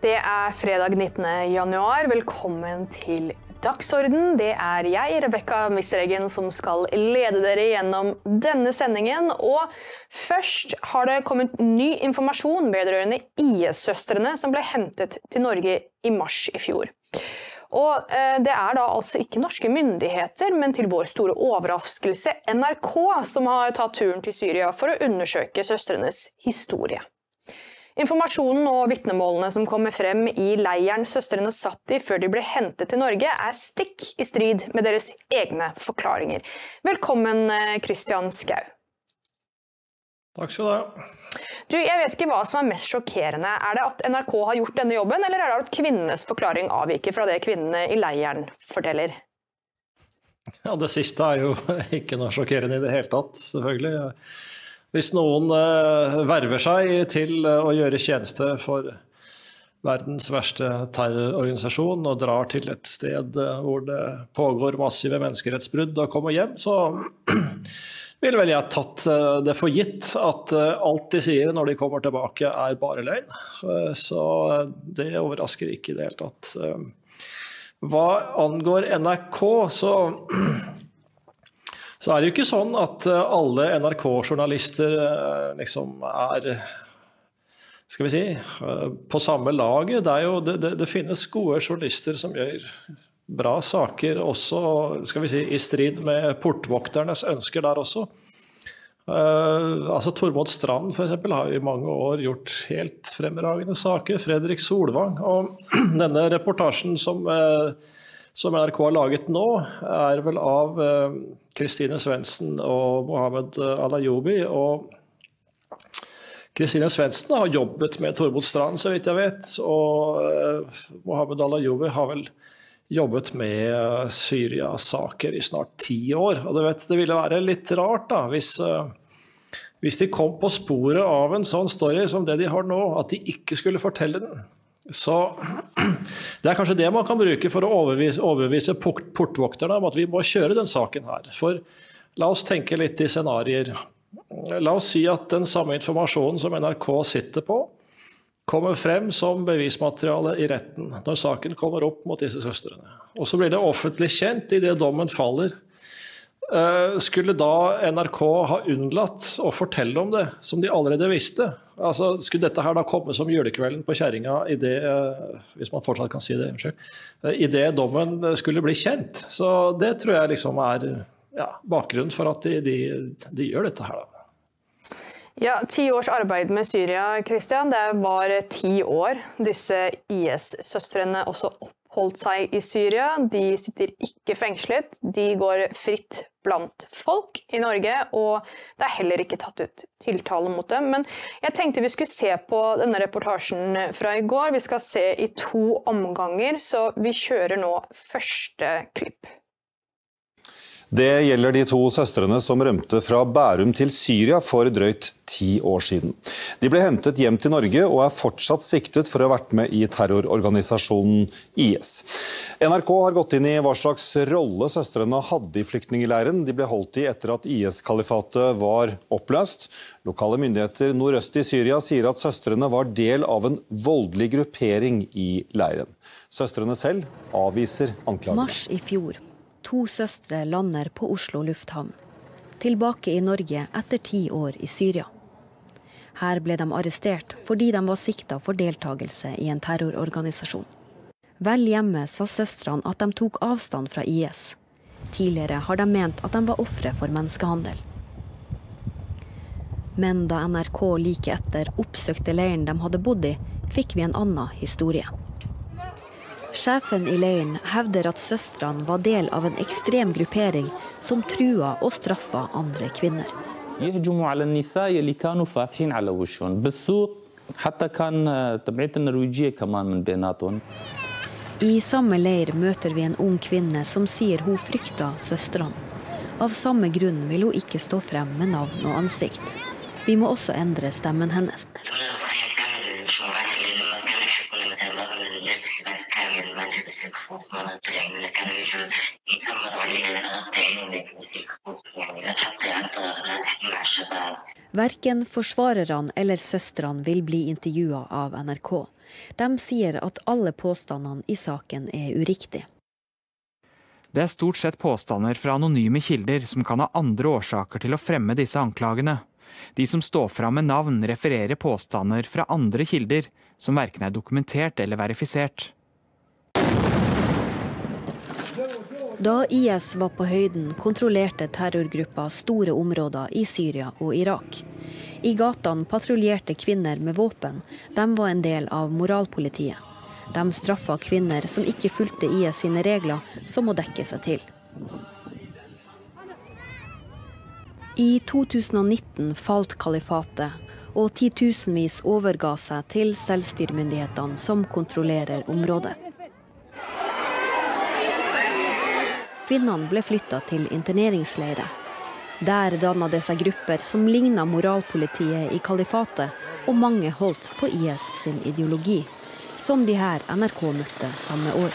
Det er fredag 19. januar. Velkommen til Dagsorden. Det er jeg, Rebekka Misreggen, som skal lede dere gjennom denne sendingen. Og først har det kommet ny informasjon vedrørende IS-søstrene som ble hentet til Norge i mars i fjor. Og eh, Det er da altså ikke norske myndigheter, men til vår store overraskelse NRK som har tatt turen til Syria for å undersøke søstrenes historie. Informasjonen og vitnemålene som kommer frem i leiren søstrene satt i før de ble hentet til Norge, er stikk i strid med deres egne forklaringer. Velkommen, eh, Christian Skau. Takk skal du ha. Du, jeg vet ikke hva som er mest sjokkerende. Er det at NRK har gjort denne jobben, eller er det at kvinnenes forklaring avviker fra det kvinnene i leiren forteller? Ja, Det siste er jo ikke noe sjokkerende i det hele tatt, selvfølgelig. Hvis noen uh, verver seg til uh, å gjøre tjeneste for verdens verste terrororganisasjon og drar til et sted uh, hvor det pågår massive menneskerettsbrudd og kommer hjem, så ville vel jeg tatt det for gitt at alt de sier når de kommer tilbake, er bare løgn. Så det overrasker ikke i det hele tatt. Hva angår NRK, så så er det jo ikke sånn at eh, alle NRK-journalister eh, liksom er skal vi si, eh, på samme laget. Det, jo, det, det, det, finnes gode journalister som gjør bra saker også, skal vi si, i strid med portvokternes ønsker der også. Uh, altså Tormod Strand for eksempel, har i mange år gjort helt fremragende saker. Fredrik Solvang. Og denne reportasjen som uh, som NRK har laget nå, er vel av Kristine eh, Svendsen og Mohammed Alayoubi. Alayobi. Og Kristine Svendsen har jobbet med Tormod Strand, så vidt jeg vet. Og eh, Mohammed Alayobi har vel jobbet med eh, Syria-saker i snart ti år. Og du vet, det ville være litt rart da, hvis, hvis de kom på sporet av en sånn story som det de har nå, at de ikke skulle fortelle den. Så det er kanskje det man kan bruke for å overbevise, overbevise portvokterne om at vi må kjøre den saken her. For la oss tenke litt i scenarioer. La oss si at den samme informasjonen som NRK sitter på, kommer frem som bevismateriale i retten når saken kommer opp mot disse søstrene. Og så blir det offentlig kjent idet dommen faller Eh, skulle da NRK ha unnlatt å fortelle om det, som de allerede visste? Altså, skulle dette her da komme som julekvelden på kjerringa eh, hvis man fortsatt kan si det, unnskyld, eh, idet dommen skulle bli kjent? Så det tror jeg liksom er ja, bakgrunnen for at de, de, de gjør dette her. da. Ja, Ti års arbeid med Syria, Christian. Det var ti år disse IS-søstrene også oppholdt seg i Syria. De sitter ikke fengslet, de går fritt blant folk i Norge, og det er heller ikke tatt ut tiltale mot dem. Men jeg tenkte vi skulle se på denne reportasjen fra i går. Vi skal se i to omganger, så vi kjører nå første klipp. Det gjelder de to søstrene som rømte fra Bærum til Syria for drøyt ti år siden. De ble hentet hjem til Norge og er fortsatt siktet for å ha vært med i terrororganisasjonen IS. NRK har gått inn i hva slags rolle søstrene hadde i flyktningleiren de ble holdt i etter at IS-kalifatet var oppløst. Lokale myndigheter nordøst i Syria sier at søstrene var del av en voldelig gruppering i leiren. Søstrene selv avviser anklagene. Mars i fjor To søstre lander på Oslo lufthavn, tilbake i Norge etter ti år i Syria. Her ble de arrestert fordi de var sikta for deltakelse i en terrororganisasjon. Vel hjemme sa søstrene at de tok avstand fra IS. Tidligere har de ment at de var ofre for menneskehandel. Men da NRK like etter oppsøkte leiren de hadde bodd i, fikk vi en annen historie. Sjefen i leiren hevder at søstrene var del av en ekstrem gruppering som trua og straffa andre kvinner. I samme leir møter vi en ung kvinne som sier hun frykter søstrene. Av samme grunn vil hun ikke stå frem med navn og ansikt. Vi må også endre stemmen hennes. مسك فوق مناطق يعني كانوا يجوا يكملوا علينا مناطق عندك مسك فوق يعني لا تحطي عنطر لا تحكي مع الشباب Verken forsvarerne eller søstrene vil bli intervjua av NRK. De sier at alle påstandene i saken er uriktige. Det er stort sett påstander fra anonyme kilder som kan ha andre årsaker til å fremme disse anklagene. De som står fram med navn, refererer påstander fra andre kilder, som verken er dokumentert eller verifisert. Da IS var på høyden, kontrollerte terrorgruppa store områder i Syria og Irak. I gatene patruljerte kvinner med våpen. De var en del av moralpolitiet. De straffa kvinner som ikke fulgte IS sine regler, som å dekke seg til. I 2019 falt kalifatet, og titusenvis overga seg til selvstyremyndighetene som kontrollerer området. Kvinnene ble flytta til interneringsleirer. Der danna det seg grupper som ligna moralpolitiet i kalifatet, og mange holdt på IS sin ideologi, som de her NRK møtte samme år.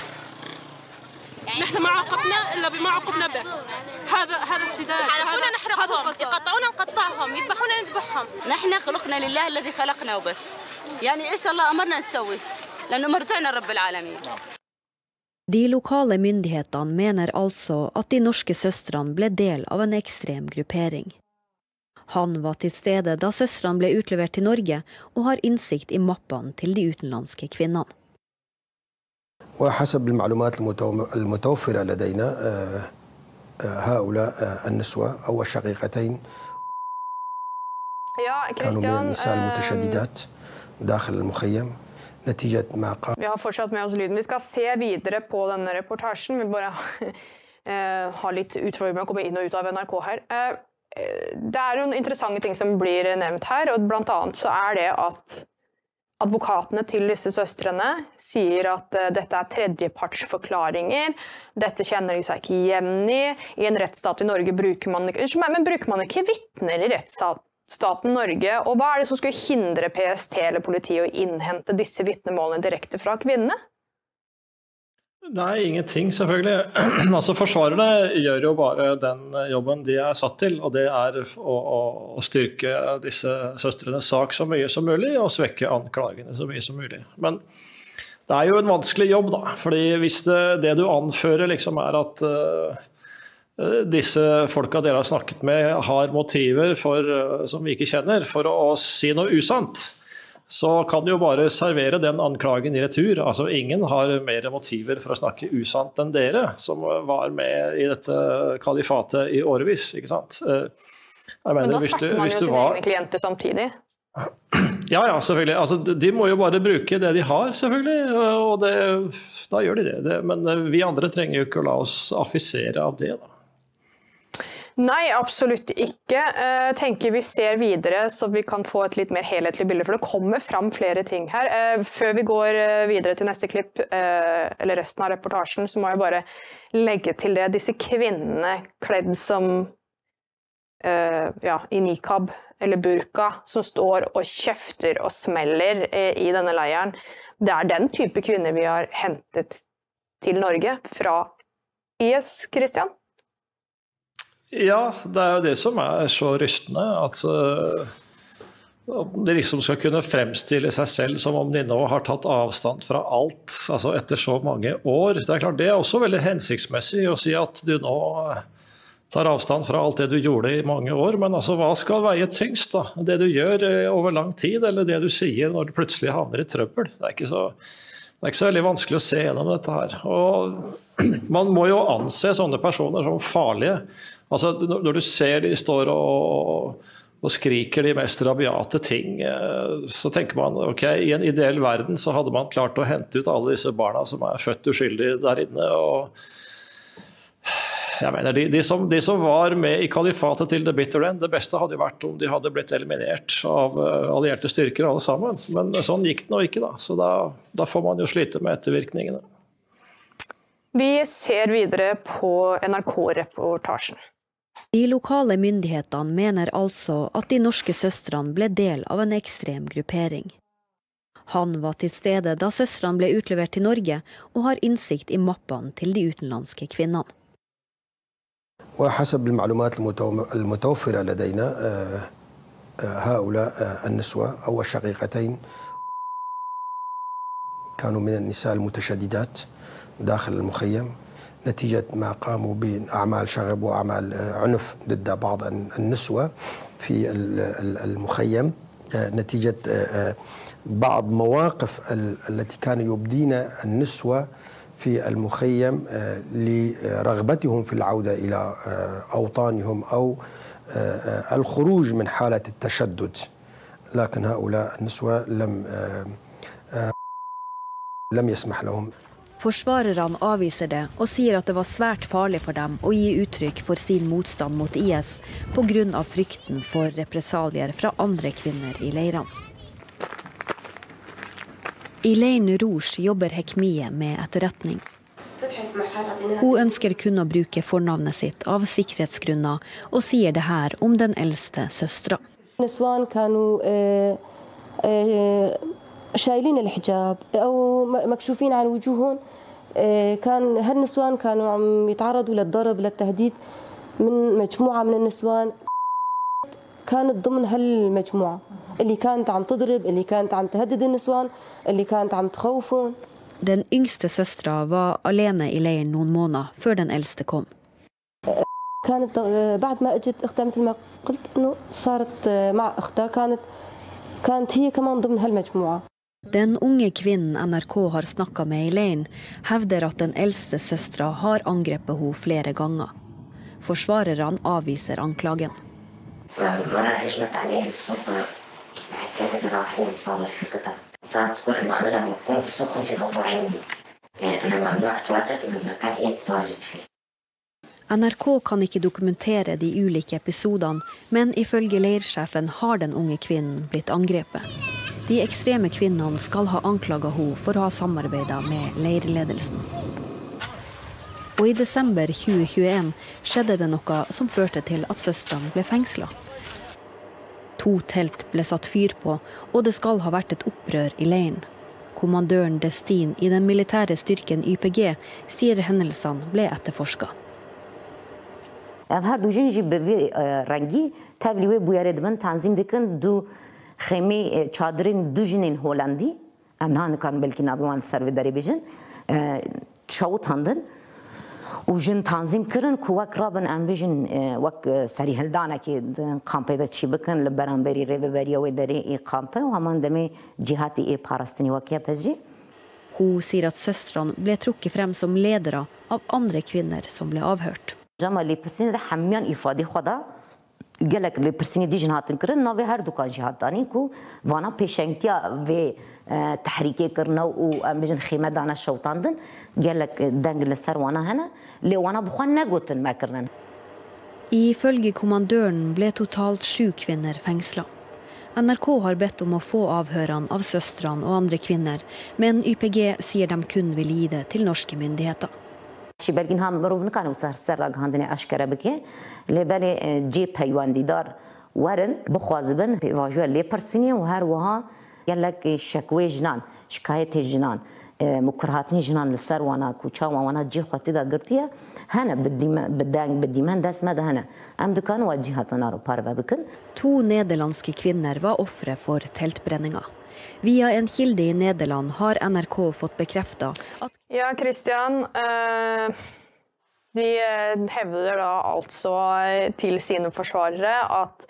نحن ما عاقبنا إلا بما عاقبنا به. هذا هذا استداد يحرقونا نحرقهم. يقطعونا نقطعهم يذبحونا نذبحهم نحن خلقنا لله الذي خلقنا وبس يعني إيش الله أمرنا نسوي؟ لأنه مرجعنا رب العالمين. De lokale myndighetene mener altså at de norske søstrene ble del av en ekstrem gruppering. Han var til stede da søstrene ble utlevert til Norge, og har innsikt i mappene til de utenlandske kvinnene. وحسب المعلومات المتو- المتوفرة لدينا آه، آه، هؤلاء آه، النسوة أو الشقيقتين Ja, كانوا من Christian. النساء eh, المتشددات داخل المخيم نتيجة ما قام vi har fortsatt med oss lyden. Vi skal se videre på denne reportasjen. Vi bare eh, har litt utfordringer med å komme inn og ut av NRK her. Eh, eh, det er noen interessante ting som blir nevnt her, og blant annet så er det at advokatene til disse søstrene sier at dette er tredjepartsforklaringer. Dette kjenner de seg ikke igjen i. I en rettsstat i Norge bruker man ikke, men bruker man ikke vitner i rettsstaten Norge? Og hva er det som skulle hindre PST eller politiet å innhente disse vitnemålene direkte fra kvinnene? Nei, ingenting, selvfølgelig. altså Forsvarerne gjør jo bare den jobben de er satt til, og det er å, å, å styrke disse søstrenes sak så mye som mulig, og svekke anklagene så mye som mulig. Men det er jo en vanskelig jobb, da. fordi hvis det, det du anfører liksom er at uh, disse folka dere har snakket med, har motiver for, uh, som vi ikke kjenner, for å, si noe usant, så kan du jo bare servere den anklagen i retur. Altså, ingen har mer motiver for å snakke usant enn dere, som var med i dette kalifatet i årevis. ikke sant? Mener, Men da du- snakker man jo sine var- egne klienter samtidig. Ja, ja, selvfølgelig. Altså, de- må jo bare bruke det de har, selvfølgelig. Og det, da gjør de det. det. Men eh, vi andre trenger jo ikke å la oss affisere av det. da. Nei, absolutt ikke. Jeg tenker vi ser videre, så vi kan få et litt mer helhetlig bilde. For det kommer fram flere ting her. Eh, Før vi går eh, videre til neste klipp, eh, eller resten av reportasjen, så må jeg bare legge til det. Disse kvinnene kledd som eh, ja, i nikab eller burka, som står og kjefter og smeller eh, i denne leiren. Det er den type kvinner vi har hentet til Norge fra IS, Christian? Ja, det er jo det som er så rystende. At eh, de liksom skal kunne fremstille seg selv som om de nå har tatt avstand fra alt, altså etter så mange år. Det er klart det er også veldig hensiktsmessig å si at du nå tar avstand fra alt det du gjorde i mange år, men altså hva skal veie tyngst? da? Det du gjør eh, over lang tid, eller det du sier når du plutselig havner i trøbbel? Det er ikke så, det er ikke så veldig vanskelig å se gjennom dette her. Og man må jo anse sånne personer som farlige. Altså, når du ser de står og, og skriker de mest rabiate ting, eh, så tenker man ok, i en ideell verden så hadde man klart å hente ut alle disse barna som er født uskyldige der inne. og jeg mener, de, de, som, de som var med i kalifatet til the bitter end, det beste hadde jo vært om de hadde blitt eliminert av eh, allierte styrker alle sammen. Men sånn gikk det nå ikke, da. Så da, da får man jo slite med ettervirkningene. Vi ser videre på NRK-reportasjen. De lokale myndighetene mener altså at de norske søstrene ble del av en ekstrem gruppering. Han var til stede da søstrene ble utlevert til Norge, og har innsikt i mappene til de utenlandske kvinnene. وحسب المعلومات المتوفرة لدينا هؤلاء النسوة أو الشقيقتين كانوا من النساء المتشددات داخل المخيم نتيجة ما قاموا بأعمال شغب وأعمال عنف ضد بعض النسوة في المخيم. نتيجة بعض مواقف التي كان يبدين النسوة في المخيم لرغبتهم في العودة إلى أوطانهم أو الخروج من حالة التشدد. لكن هؤلاء النسوة لم لم يسمح لهم Forsvarerne avviser det og sier at det var svært farlig for dem å gi uttrykk for sin motstand mot IS pga. frykten for represalier fra andre kvinner i leirene. I leiren Rouge jobber Hekmie med etterretning. Hun ønsker kun å bruke fornavnet sitt av sikkerhetsgrunner, og sier det her om den eldste søstera. شايلين الحجاب او مكشوفين عن وجوههم كان هالنسوان كانوا عم يتعرضوا للضرب للتهديد من مجموعة من النسوان؟ كانت ضمن هالمجموعة. اللي كانت عم تضرب اللي كانت عم تهدد النسوان اللي كانت عم تخوفهم. Den yngste søstera var alene i leiren noen måneder før den eldste kom. كانت بعد ما اجت اختها مثل ما قلت إنه صارت مع أختها كانت كانت هي كمان ضمن هالمجموعة. Den unge kvinnen NRK har snakka med i leiren, hevder at den eldste søstera har angrepet henne flere ganger. Forsvarerne avviser anklagen. NRK kan ikke dokumentere de ulike episodene, men ifølge leirsjefen har den unge kvinnen blitt angrepet. De ekstreme kvinnene skal ha anklaga henne for å ha samarbeida med leirledelsen. Og i desember 2021 skjedde det noe som førte til at søstrene ble fengsla. To telt ble satt fyr på, og det skal ha vært et opprør i leiren. Kommandøren Destin i den militære styrken YPG sier hendelsene ble etterforska. her du خيمه چادرين دوجنين هولندي امنان كان بلكن ابوان سرو دري بيجن شوتاندن وجن تنظيم كرن كو وك رابن ام بيجن وك سري هلدانا كي قامبي ده چي بكن لبرانبري ريبريا ودري اي قامبي وهمان دمي جهاتي اي باراستني وكيا بجي Hun sier at søstrene ble trukket frem som ledere av andre kvinner som ble avhørt. جمال لبسين ده حميان إفادي خدا. gelek li pirsinê dijin hatin kirin navê her dukan jî hat ku vana pêşengtiya vê e, tehrîkê kirina û em bêjin xême dana şewtandin gelek e, deng li ser wana hene lê wana bi xwe negotin me kirinin. Kommandøren ble totalt sju kvinner fengsla. NRK har bedt om å få avhørene av søstrene og andre kvinner, men YPG sier de kun vil gi det til norske myndigheter. چی بلگین هم مروف نکانه سر سر را گهاندنی اشکره بکه لبلی جی پیواندیدار ورن بخوازبن واجوه لپرسینی و هر وها گلک شکوه جنان شکایت جنان مکرهاتنی جنان لسر وانا کوچا وانا جی خواتی دا گرتیه هنه بدنگ بدیمن دست مده هنه ام دکان و جیهاتنا رو پارve بکن To nederlandske kvinner var ofre for teltbrenninga. Via en kilde i Nederland har NRK fått bekrefta at Ja, Christian. Eh, de hevder da altså til sine forsvarere at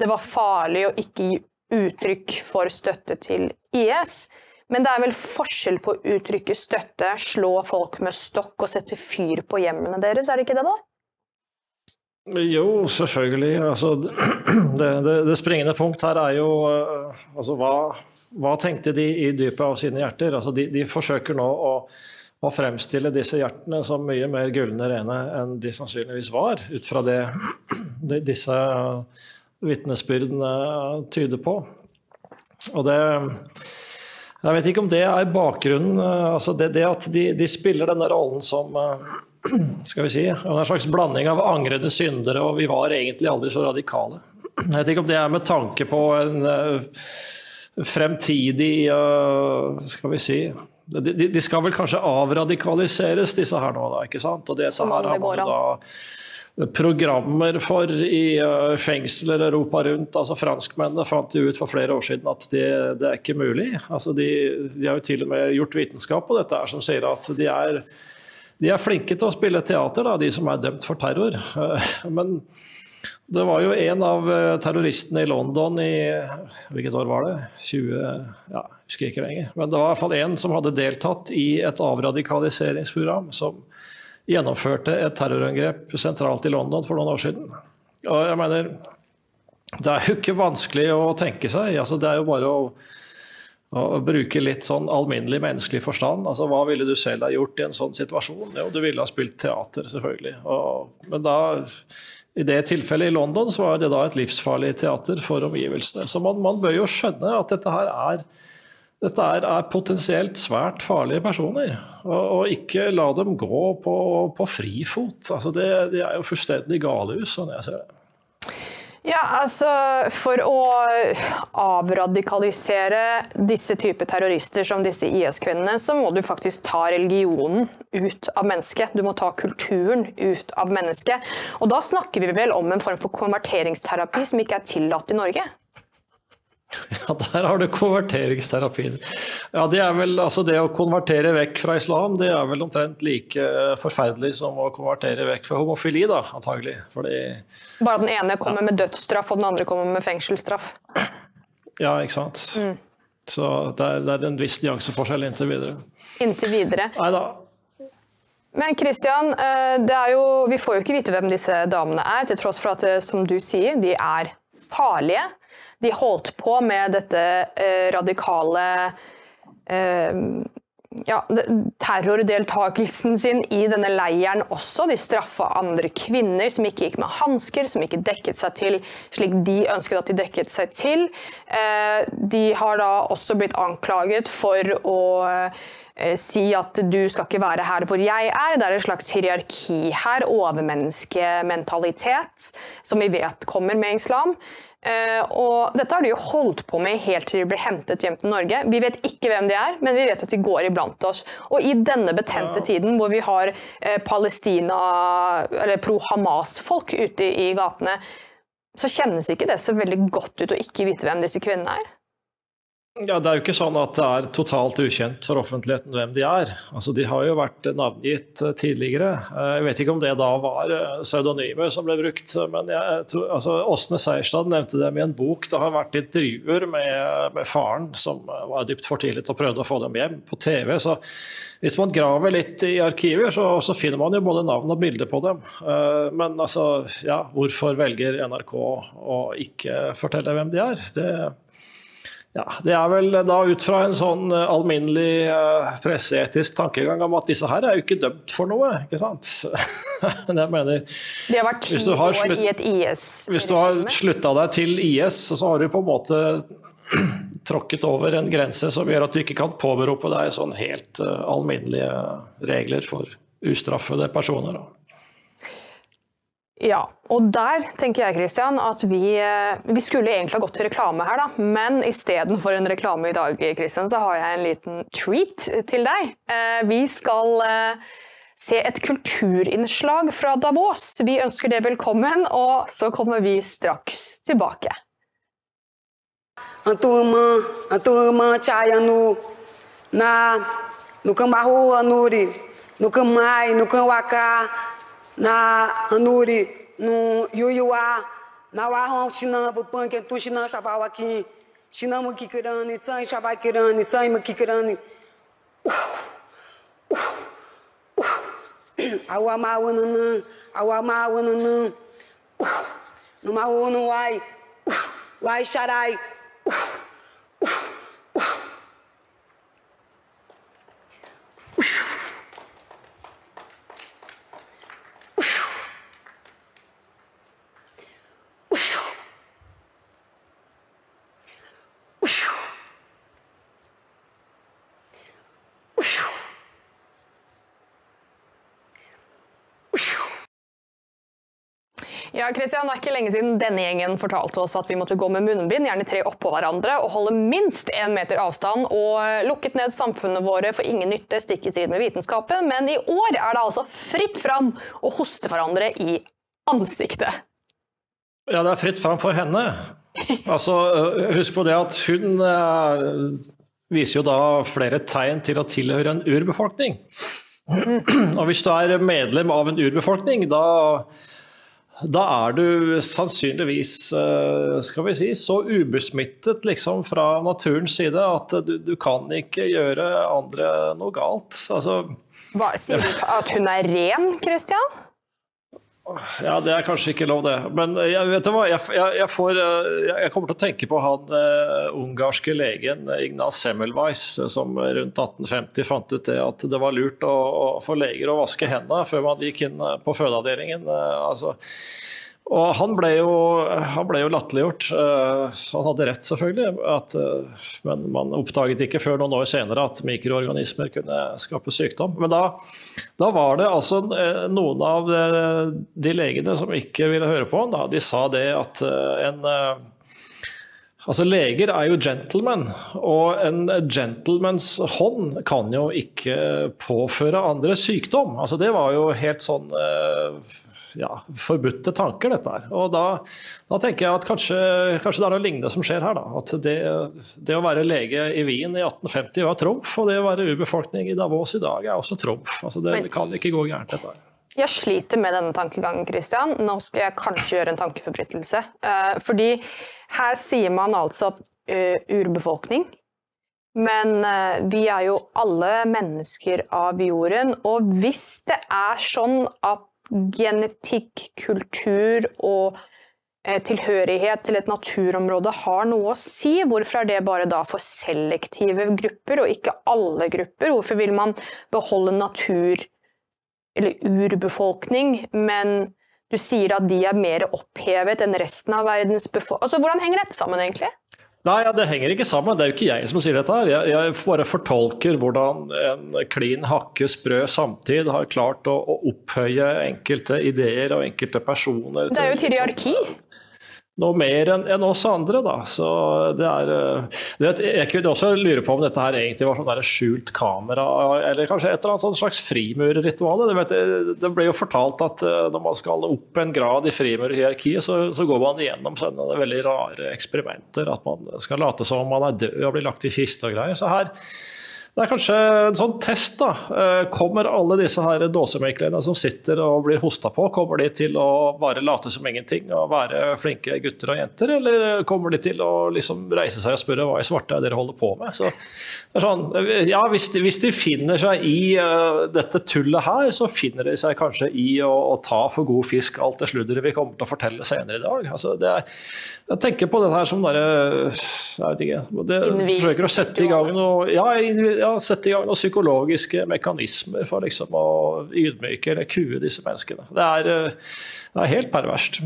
det var farlig å ikke gi uttrykk for støtte til IS. Men det er vel forskjell på å uttrykke støtte, slå folk med stokk og sette fyr på hjemmene deres, er det ikke det, da? Jo, selvfølgelig. Altså, det, det, det, springende punkt her er jo altså, hva, hva, tenkte de i dypet av sine hjerter? Altså, de, de forsøker nå å, å, fremstille disse hjertene som mye mer gullende rene enn de sannsynligvis var, ut fra det, det disse vitnesbyrdene tyder på. Og det Jeg vet ikke om det er bakgrunnen. Altså det, at de, de spiller denne rollen som skal vi si, en slags blanding av angrende syndere, og vi var egentlig aldri så radikale. Jeg vet ikke om det er med tanke på en, fremtidig uh, Skal vi si de, de, skal vel kanskje avradikaliseres, disse her nå, da. ikke sant? Og dette her har man da programmer for i uh, fengsler Europa rundt. altså Franskmennene fant ut for flere år siden at det, det er ikke mulig. Altså de, de, har jo til og med gjort vitenskap på dette her som sier at de er, de er flinke til å spille teater, da, de som er dømt for terror. Uh, men det var jo en av eh, terroristene i London i Hvilket år var det? 20 ja, husker ikke lenger. Men det var i hvert fall en som hadde deltatt i et avradikaliseringsprogram som gjennomførte et terrorangrep sentralt i London for noen år siden. Og jeg mener, Det er jo ikke vanskelig å tenke seg. Altså, det er jo bare å, å bruke litt sånn alminnelig menneskelig forstand. Altså, Hva ville du selv ha gjort i en sånn situasjon? Jo, du ville ha spilt teater, selvfølgelig. Og, men da i det tilfellet i London så var det da et livsfarlig teater for omgivelsene. Så man, man bør jo skjønne at dette her er, dette er, er potensielt svært farlige personer. Og, og, ikke la dem gå på, på frifot. Altså det, det er jo fullstendig galehus, sånn jeg ser det. Ja, altså For å avradikalisere disse typer terrorister som disse IS-kvinnene, så må du faktisk ta religionen ut av mennesket. Du må ta kulturen ut av mennesket. Og da snakker vi vel om en form for konverteringsterapi som ikke er tillatt i Norge? Ja, der har du konverteringsterapien. Ja, det er vel altså det å konvertere vekk fra islam, det er vel omtrent like forferdelig som å konvertere vekk fra homofili, da, antagelig. Fordi Bare den ene kommer ja. med dødsstraff, og den andre kommer med fengselsstraff? Ja, ikke sant. Mm. Så det er, det er, en viss nyanseforskjell inntil videre. Inntil videre. Neida. Men Christian, eh, jo, vi får jo ikke vite hvem disse damene er, til tross for at, eh, som du sier, de er farlige de holdt på med dette eh, radikale eh, ja, terrordeltakelsen sin i denne leiren også. De straffa andre kvinner som ikke gikk med hansker, som ikke dekket seg til slik de ønsket at de dekket seg til. Eh, de har da også blitt anklaget for å si at du skal ikke være her hvor jeg er. Det er et slags hierarki her, overmenneskementalitet, som vi vet kommer med islam. Uh, og dette har de jo holdt på med helt til de ble hentet hjem til Norge. Vi vet ikke hvem de er, men vi vet at de går iblant oss. Og i denne betente tiden hvor vi har uh, Palestina, eller pro-Hamas-folk ute i, i gatene, så kjennes ikke det så veldig godt ut å ikke vite hvem disse kvinnene er. Ja, Det er jo ikke sånn at det er totalt ukjent for offentligheten hvem de er. Altså, De har jo vært navngitt eh, tidligere. Eh, jeg vet ikke om det da var eh, pseudonymer som ble brukt. Men jeg tror, altså, Åsne Seierstad nevnte dem i en bok. Det har vært intervjuer med, med faren som var dypt fortvilet og prøvde å få dem hjem på TV. Så hvis man graver litt i arkiver, så, så finner man jo både navn og bilder på dem. Men altså, ja, hvorfor velger NRK å ikke fortelle hvem de er? Det ja, Det er vel da ut fra en sånn eh, alminnelig uh, presseetisk tankegang om at disse her er jo ikke dømt for noe, ikke sant. det jeg mener De har vært ti år slutt, i et IS-regime. Hvis du har slutta deg til IS, så har du på en måte tråkket over en grense som gjør at du ikke kan påberope deg sånn helt alminnelige regler for ustraffede personer. Da. Ja, og der tenker jeg Christian, at vi, eh, vi skulle egentlig ha gått til reklame her, da. Men istedenfor en reklame i dag, Christian, så har jeg en liten treat til deg. Eh, vi skal eh, se et kulturinnslag fra Davos. Vi ønsker det velkommen, og så kommer vi straks tilbake. Antuma, antuma, chayanu, na, nukambahu, anuri, nukamai, nukamwaka, na Anuri, no Yuyuá, na Warron Xinan, Vupan, tu Xinan, Chaval aqui, Xinan Mukikirani, Tsan Chaval Kirani, Tsan Mukikirani. Uh, uh, uh. Awama Wananã, Awama Wananã, Numaú Nuai, Uai Xarai, Uai. Ja, Christian, Det er ikke lenge siden denne gjengen fortalte oss at vi måtte gå med munnbind, gjerne tre oppå hverandre, og holde minst én meter avstand, og lukket ned samfunnet våre for ingen nytte, stikk i strid med vitenskapen. Men i år er det altså fritt fram å hoste hverandre i ansiktet. Ja, det er fritt fram for henne. Altså, Husk på det at hun eh, viser jo da flere tegn til å tilhøre en urbefolkning. Og hvis du er medlem av en urbefolkning, da, da er du sannsynligvis eh, skal vi si, så ubesmittet liksom, fra naturens side at du, du kan ikke gjøre andre noe galt. Altså, Hva, sier du at hun er ren, Christian? Ja, det er kanskje ikke lov, det. Men jeg, vet du hva, jeg, jeg, jeg, får, jeg kommer til å tenke på han uh, ungarske legen Ignaz Semmelweis, som rundt 1850 fant ut det at det var lurt å, å få leger å vaske hendene før man gikk inn på fødeavdelingen. Altså, og han ble jo, han ble jo latterliggjort. Uh, han hadde rett, selvfølgelig. At, uh, men man oppdaget ikke før noen år senere at mikroorganismer kunne skape sykdom. Men da, da var det altså uh, noen av de legene som ikke ville høre på ham. De sa det at en Altså Leger er jo gentlemen, og en gentlemans hånd kan jo ikke påføre andre sykdom. Altså Det var jo helt sånn ja, forbudte tanker, dette her. Og da, da, tenker jeg at kanskje, kanskje, det er noe lignende som skjer her. da, At det, det, å være lege i Wien i 1850 var trumf, og det å være urbefolkning i Davos i dag er også trumf. Altså det, det kan ikke gå gærent, dette her. Jeg sliter med denne tankegangen, Christian. Nå skal jeg kanskje gjøre en tankeforbrytelse. Uh, fordi her sier man altså uh, urbefolkning. Men uh, vi er jo alle mennesker av jorden, og hvis det er sånn at genetikk, kultur og tilhørighet til et naturområde har noe å si. Hvorfor er det bare da for selektive grupper, og ikke alle grupper? Hvorfor vil man beholde natur- eller urbefolkning, men du sier at de er mer opphevet enn resten av verdens befolkning? Altså, hvordan henger dette sammen, egentlig? Nei, ja, Det henger ikke sammen. Det er jo ikke jeg som sier dette. her. Jeg, jeg bare fortolker hvordan en klin hakke sprø samtid har klart å, å opphøye enkelte ideer og enkelte personer. Det er jo et hierarki. Liksom, noe mer enn en oss andre. Da. Så det er, eh, det, jeg kunne også lure på om dette her egentlig var sånn skjult kamera, eller kanskje et eller annet slags frimurerritual. Det, det ble jo fortalt at eh, når man skal opp en grad i frimurerhierarkiet, så, så går man igjennom sånne veldig rare eksperimenter. At man skal late som om man er død og blir lagt i kiste og greier. Så her det er kanskje en sånn test. da. Eh, kommer alle disse her dåsemeklerne som sitter og blir hosta på, kommer de til å bare late som ingenting og være flinke gutter og jenter, eller kommer de til å liksom reise seg og spørre hva i svarte er dere holder på med? Så sånn, ja, hvis de, hvis de finner seg i uh, dette tullet her, så finner de seg kanskje i å, å ta for god fisk alt det sludderet vi kommer til å fortelle senere i dag. Altså, det er, jeg tenker på det her som derre Jeg vet ikke. Det, forsøker å sette i gang noe ja, ja, sette i gang noen psykologiske mekanismer for liksom å ydmyke eller kue disse menneskene. Det er, eh, det er helt perverst.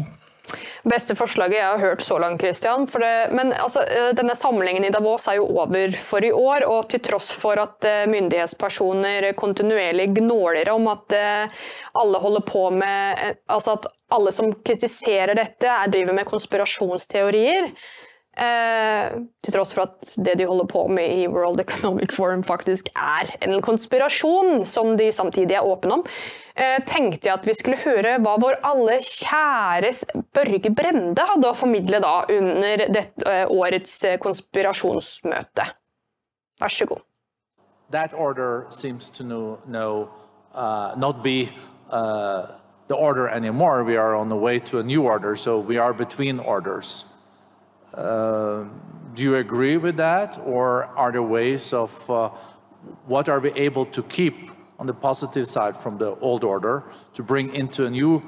Beste forslaget jeg har hørt så langt, Christian. Det, men altså, eh, denne samlingen i Davos er jo over for i år. Og til tross for at eh, myndighetspersoner kontinuerlig gnåler om at alle holder på med Altså at alle som kritiserer dette, driver med konspirasjonsteorier. Eh, til tross for at det de holder på med i World Economic Forum faktisk er en konspirasjon, som de samtidig er åpne om, eh, tenkte jeg at vi skulle høre hva vår alle kjæres Børge Brende hadde å formidle da under dette, eh, årets konspirasjonsmøte. Vær så god. That order seems to know, know uh, not be uh, the order anymore. We are on the way to a new order, so we are between orders. Uh, do you agree with that, or are there ways of uh, what are we able to keep on the positive side from the old order to bring into a new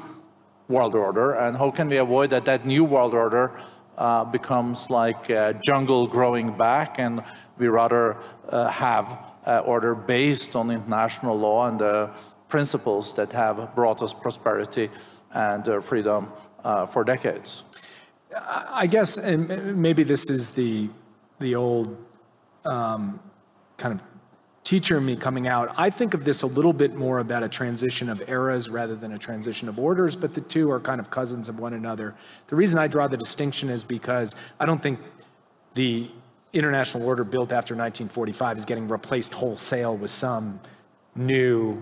world order, and how can we avoid that that new world order uh, becomes like a jungle growing back, and we rather uh, have order based on international law and the principles that have brought us prosperity and uh, freedom for decades. I guess, and maybe this is the the old um, kind of teacher in me coming out, I think of this a little bit more about a transition of eras rather than a transition of orders, but the two are kind of cousins of one another. The reason I draw the distinction is because I don't think the international order built after 1945 is getting replaced wholesale with some new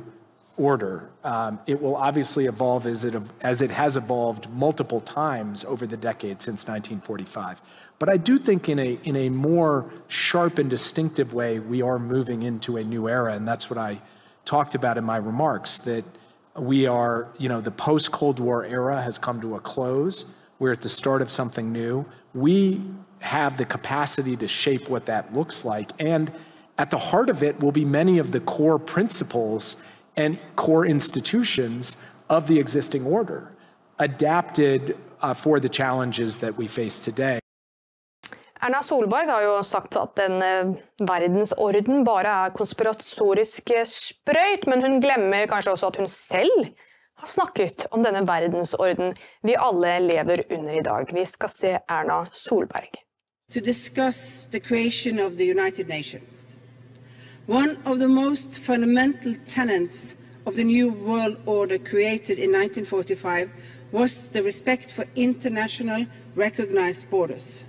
order. Um, it will obviously evolve as it, as it has evolved multiple times over the decades since 1945. But I do think in a, in a more sharp and distinctive way, we are moving into a new era. And that's what I talked about in my remarks, that we are, you know, the post-Cold War era has come to a close. We're at the start of something new. We have the capacity to shape what that looks like. And at the heart of it will be many of the core principles and core institutions of the existing order, adapted uh, for the challenges that we face today. Erna Solberg har jo sagt at den eh, verdensorden bare er konspiratorisk sprøyt, men hun glemmer kanskje også at hun selv har snakket om denne verdensorden vi alle lever under i dag. Vi skal se Erna Solberg. To discuss the creation of the United Nations. One of the most fundamental tenets of the New World Order created in 1945 was the respect for international recognized borders.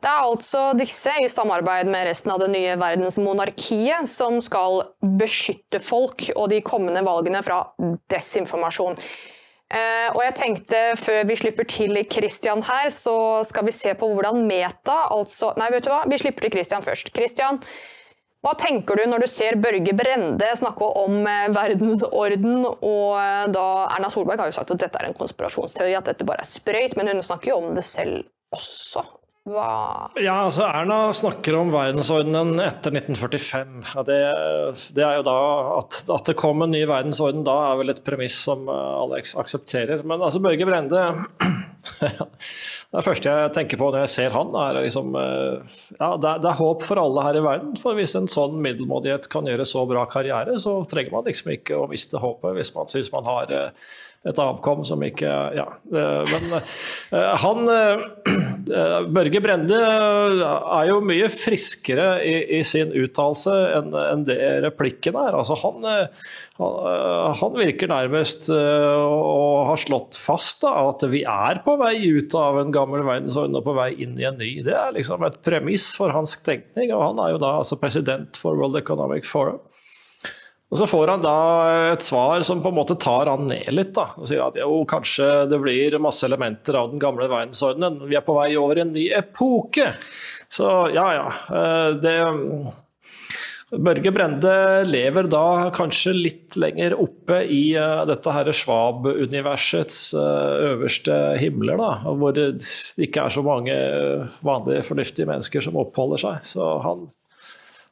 Det er altså disse, i samarbeid med resten av det nye verdensmonarkiet, som skal beskytte folk og de kommende valgene fra desinformasjon. Eh, og jeg tenkte Før vi slipper til Christian her, så skal vi se på hvordan Meta altså Nei, vet du hva? Vi slipper til Christian først. Christian, hva tenker du når du ser Børge Brende snakke om eh, verdensorden, og eh, da Erna Solberg har jo sagt at dette er en konspirasjonsteori, at dette bare er sprøyt, men hun snakker jo om det selv også. Hva Ja, altså Erna snakker om verdensordenen etter 1945. Det, det, er jo da at, at, det kom en ny verdensorden da, er vel et premiss som Alex alle aksepterer. Men altså Børge Brende Det første jeg tenker på når jeg ser han, er liksom eh, Ja, det er, det er håp for alle her i verden. For hvis en sånn middelmådighet kan gjøre så bra karriere, så trenger man liksom ikke å miste håpet hvis man syns man har eh, et avkom som ikke Ja. Men han Børge Brende er jo mye friskere i, i sin uttalelse enn en det replikken er. Altså han, han, han, virker nærmest og har slått fast da, at vi er på vei ut av en gammel verdensorden og på vei inn i en ny. Det er liksom et premiss for hans tenkning, og han er jo da altså president for World Economic Forum. Og Så får han da et svar som på en måte tar han ned litt. da, og Sier at jo, kanskje det blir masse elementer av den gamle verdensordenen. Vi er på vei over i en ny epoke. Så ja, ja. Eh, det Børge Brende lever da kanskje litt lenger oppe i uh, dette her Schwab-universets uh, øverste himler, da, hvor det ikke er så mange vanlige, fornuftige mennesker som oppholder seg. Så han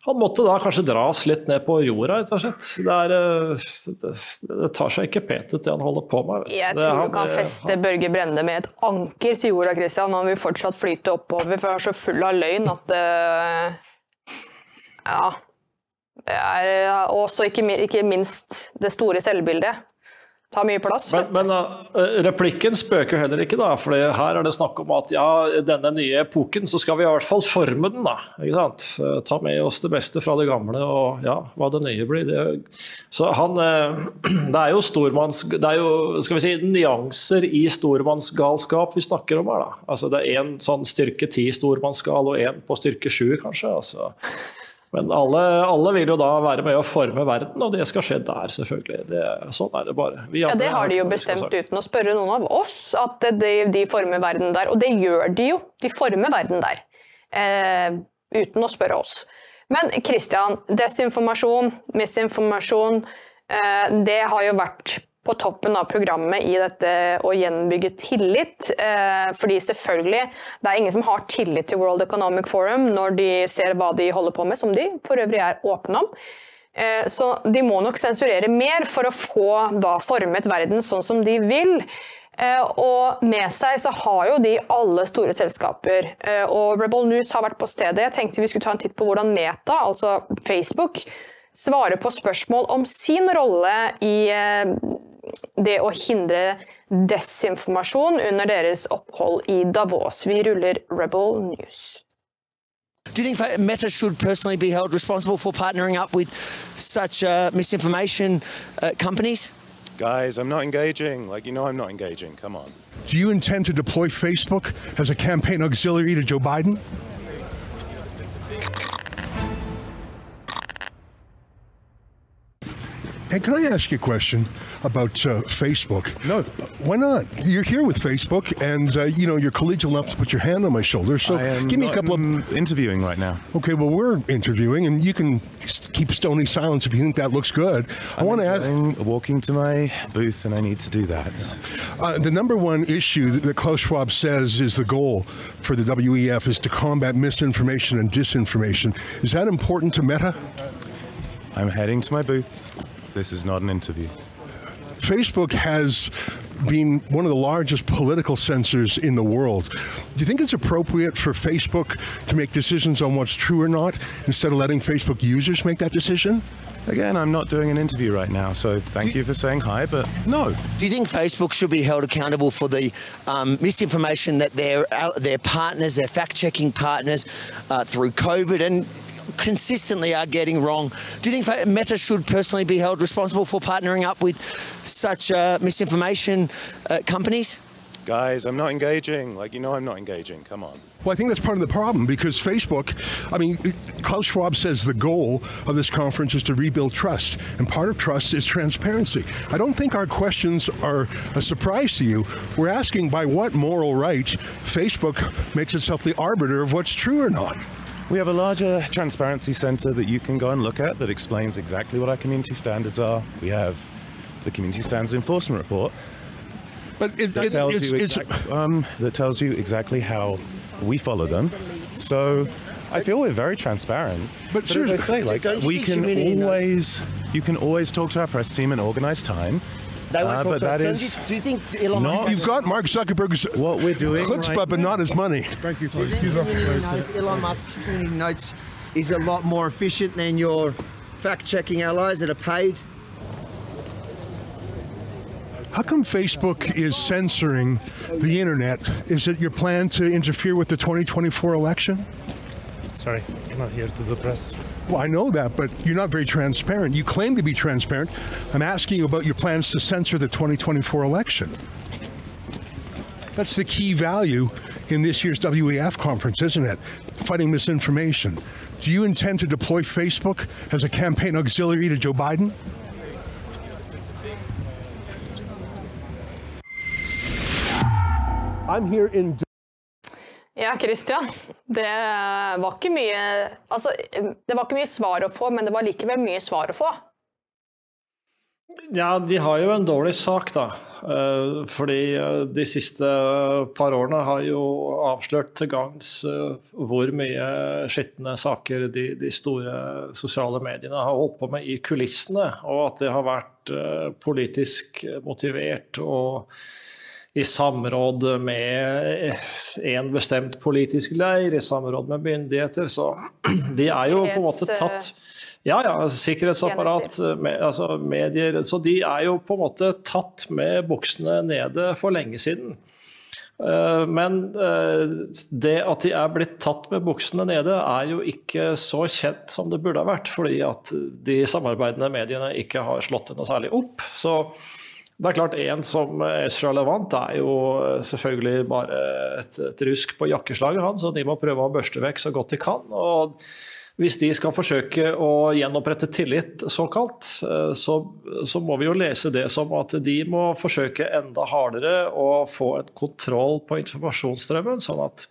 han måtte da kanskje dras litt ned på jorda, rett og slett. Det, er, eh, det, det tar seg ikke pent ut, det han holder på med. Jeg tror han, du kan feste han... Børge Brende med et anker til jorda, Christian. Han vil fortsatt flyte oppover, for han er så full av løgn at uh, Ja. Det er også ikke, ikke minst det store selvbildet tar mye plass. Men, men uh, replikken spøker heller ikke, da. For her er det snakk om at ja, denne nye epoken, så skal vi i hvert fall forme den, da. Ikke sant? Uh, ta med oss det beste fra det gamle, og ja, hva det nye blir. Det, så han uh, Det er jo stormanns... Det er jo, skal vi si, nyanser i stormannsgalskap vi snakker om her, da. Altså det er én sånn styrke ti stormannsgal og én på styrke sju, kanskje. altså men alle, alle, vil jo da være med å forme verden, og det skal skje der, selvfølgelig. Det, sånn er det bare. ja, Det har de jo bestemt uten å spørre noen av oss, at de, de, former verden der. Og det gjør de jo. De former verden der. Eh, uten å spørre oss. Men Kristian, desinformasjon, misinformasjon, eh, det har jo vært på toppen av programmet i dette å gjenbygge tillit. Eh, fordi selvfølgelig, det er ingen som har tillit til World Economic Forum når de ser hva de holder på med, som de for øvrig er åpne om. Eh, så de må nok sensurere mer for å få da formet verden sånn som de vil. Eh, og med seg så har jo de alle store selskaper. Og Rebel News har vært på stedet. Jeg tenkte vi skulle ta en titt på hvordan Meta, altså Facebook, svarer på spørsmål om sin rolle i det å hindre desinformasjon under deres opphold i Davos. Vi ruller Rebel News. Do you think Meta should personally be held responsible for partnering up with such uh, misinformation uh, companies? Guys, I'm not engaging. Like, you know, I'm not engaging. Come on. Do you intend to deploy Facebook as a campaign auxiliary to Joe Biden? And can I ask you a question about uh, Facebook? No. Why not? You're here with Facebook, and uh, you know you're collegial enough to put your hand on my shoulder. So give me a couple of interviewing right now. Okay, well we're interviewing, and you can keep stony silence if you think that looks good. I want to add. Walking to my booth, and I need to do that. Uh, the number one issue that Klaus Schwab says is the goal for the WEF is to combat misinformation and disinformation. Is that important to Meta? I'm heading to my booth. This is not an interview. Facebook has been one of the largest political censors in the world. Do you think it's appropriate for Facebook to make decisions on what's true or not instead of letting Facebook users make that decision? Again, I'm not doing an interview right now, so thank you for saying hi, but no. Do you think Facebook should be held accountable for the um, misinformation that their uh, their partners, their fact-checking partners, uh, through COVID and consistently are getting wrong? Do you think Fa- Meta should personally be held responsible for partnering up with such uh, misinformation uh, companies? Guys, I'm not engaging. Like, you know, I'm not engaging. Come on. Well, I think that's part of the problem because Facebook, I mean, Klaus Schwab says the goal of this conference is to rebuild trust, and part of trust is transparency. I don't think our questions are a surprise to you. We're asking by what moral right Facebook makes itself the arbiter of what's true or not. We have a larger transparency center that you can go and look at that explains exactly what our community standards are. We have the community standards enforcement report. But it, that it- tells it's- you it's- um, that tells you exactly how we follow them. So I feel we're very transparent. But as I say, like we can community knows- always, you can always talk to our press team and organize time. They won't Uh, talk but to us. that Don't you- do you think Elon Musk not You've got Mark Zuckerberg's what we're doing chutzpah, right but not his money. Thank you, please. Excuse us. Elon Musk's community notes is a lot more efficient than your fact-checking allies that are paid. How come Facebook is censoring the internet? Is it your plan to interfere with the 2024 election? Sorry, I'm not here to the press. Well, I know that, but you're not very transparent. You claim to be transparent. I'm asking you about your plans to censor the 2024 election. That's the key value in this year's WEF conference, isn't it? Fighting misinformation. Do you intend to deploy Facebook as a campaign auxiliary to Joe Biden? I'm here in Ja, Christian. Det var ikke mye Altså, det var ikke mye svar å få, men det var likevel mye svar å få. Ja, de har jo en dårlig sak, da. Eh, Fordi eh, de siste par årene har jo avslørt til gangs eh, hvor mye skitne saker de, de store sosiale mediene har holdt på med i kulissene, og at det har vært politisk motivert og i samråd med en bestemt politisk leir, i samråd med myndigheter. Så de er jo på en måte tatt ja, ja, sikkerhetsapparat, med, altså medier Så de er jo på en måte tatt med buksene nede for lenge siden. Eh, Men eh, det at de er blitt tatt med buksene nede, er jo ikke så kjent som det burde ha vært, fordi at de samarbeidende mediene ikke har slått det noe særlig opp. Så det er klart, en som Ezra Levant er jo selvfølgelig bare et, et rusk på jakkeslaget, han, så de må prøve å børste vekk så godt de kan. og hvis de skal forsøke å gjenopprette tillit, såkalt, eh, så, så må vi jo lese det som at de må forsøke enda hardere å få en kontroll på informasjonsstrømmen, sånn at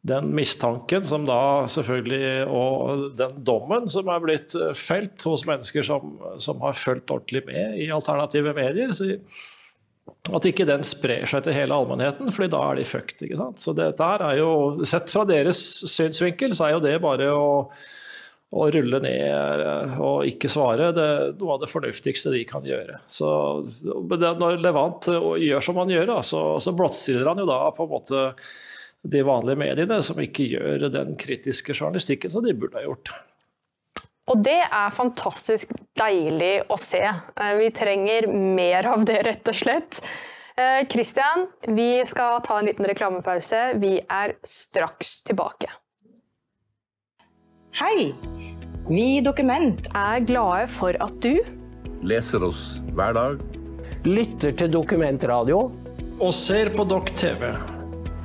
den mistanken som da selvfølgelig, og den dommen som er blitt eh, felt hos mennesker som, som har fulgt ordentlig med i alternative medier, så at ikke den sprer seg til hele allmennheten, fordi da er de fucked. ikke sant? Så dette her er jo, Sett fra deres synsvinkel, så er jo det bare å, å rulle ned eh, og ikke svare det noe av det fornuftigste de kan gjøre. Så Når Levant eh, gjør som han gjør, da, så, så blottstiller han jo da på en måte de vanlige mediene som ikke gjør den kritiske journalistikken som de burde ha gjort. Og det er fantastisk deilig å se. Eh, vi trenger mer av det, rett og slett. Kristian, vi skal ta en liten reklamepause. Vi er straks tilbake. Hei! Vi i Dokument er glade for at du Leser oss hver dag. Lytter til dokumentradio. Og ser på Dokk TV.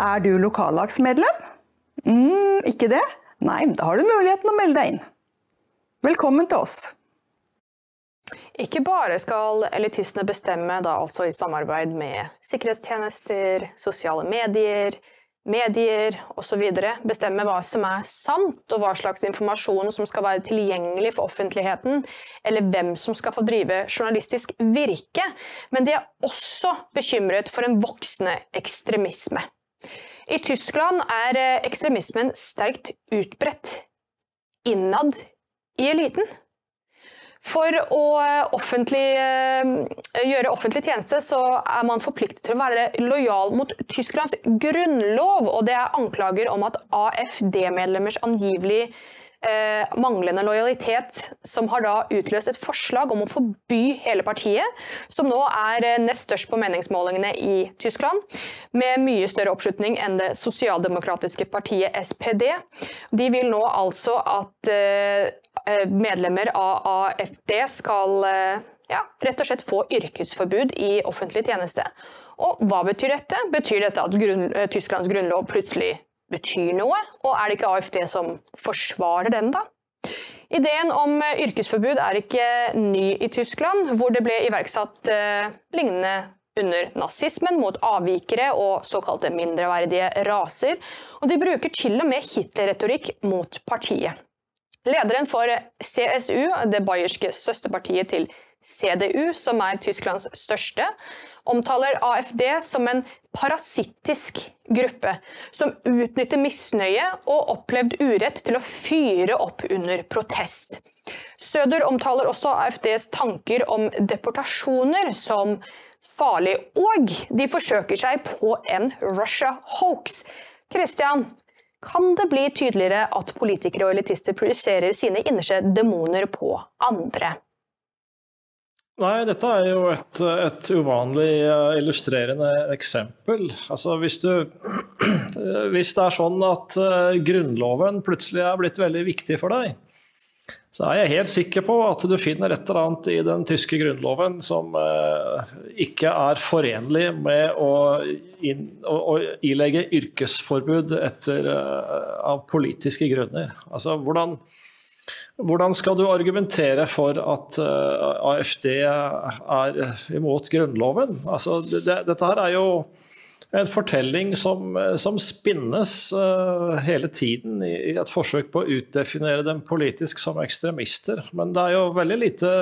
Er du lokallagsmedlem? mm, ikke det? Nei, da har du muligheten å melde deg inn. Velkommen til oss. Ikke bare skal elitistene bestemme, da altså i samarbeid med sikkerhetstjenester, sosiale medier, medier osv., bestemme hva som er sant, og hva slags informasjon som skal være tilgjengelig for offentligheten, eller hvem som skal få drive journalistisk virke, men de er også bekymret for en voksende ekstremisme. I Tyskland er eh, ekstremismen sterkt utbredt innad i eliten. For å eh, offentlig, eh, gjøre offentlig tjeneste så er man forpliktet til å være lojal mot Tysklands grunnlov, og det er anklager om at AFD-medlemmers angivelig eh, manglende lojalitet som har da utløst et forslag om å forby hele partiet, som nå er eh, nest størst på meningsmålingene i Tyskland, med mye større oppslutning enn det sosialdemokratiske partiet SPD. De vil nå altså at eh, eh medlemmer av AFD skal eh, ja, rett og slett få yrkesforbud i offentlig tjeneste. Og hva betyr dette? Betyr dette at grunn, eh, Tysklands grunnlov plutselig betyr noe, og er det ikke AFD som forsvarer den, da? Ideen om eh, yrkesforbud er ikke ny i Tyskland, hvor det ble iverksatt eh, lignende under nazismen mot avvikere og såkalte mindreverdige raser, og de bruker til og med Hitler-retorikk mot partiet. Lederen for CSU, det bayerske søsterpartiet til CDU, som er Tysklands største, omtaler AFD som en parasittisk gruppe som utnytter misnøye og opplevd urett til å fyre opp under protest. Søder omtaler også AFDs tanker om deportasjoner som farlig, og de forsøker seg på en Russia hoax. Christian, kan det bli tydeligere at politikere og elitister projiserer sine innerste demoner på andre? Nei, dette er jo et, et uvanlig eh, illustrerende eksempel. Altså hvis, du, hvis det er sånn at eh, Grunnloven plutselig er blitt veldig viktig for deg, så er jeg helt sikker på at du finner et eller annet i den tyske grunnloven som uh, ikke er forenlig med å, inn, å, å ilegge yrkesforbud etter, av politiske grunner. Altså, hvordan, hvordan skal du argumentere for at uh, AFD er imot Grunnloven? Altså, det, dette her er jo en fortelling som, som spinnes uh, hele tiden i, i, et forsøk på å utdefinere dem politisk som ekstremister. Men det er jo veldig lite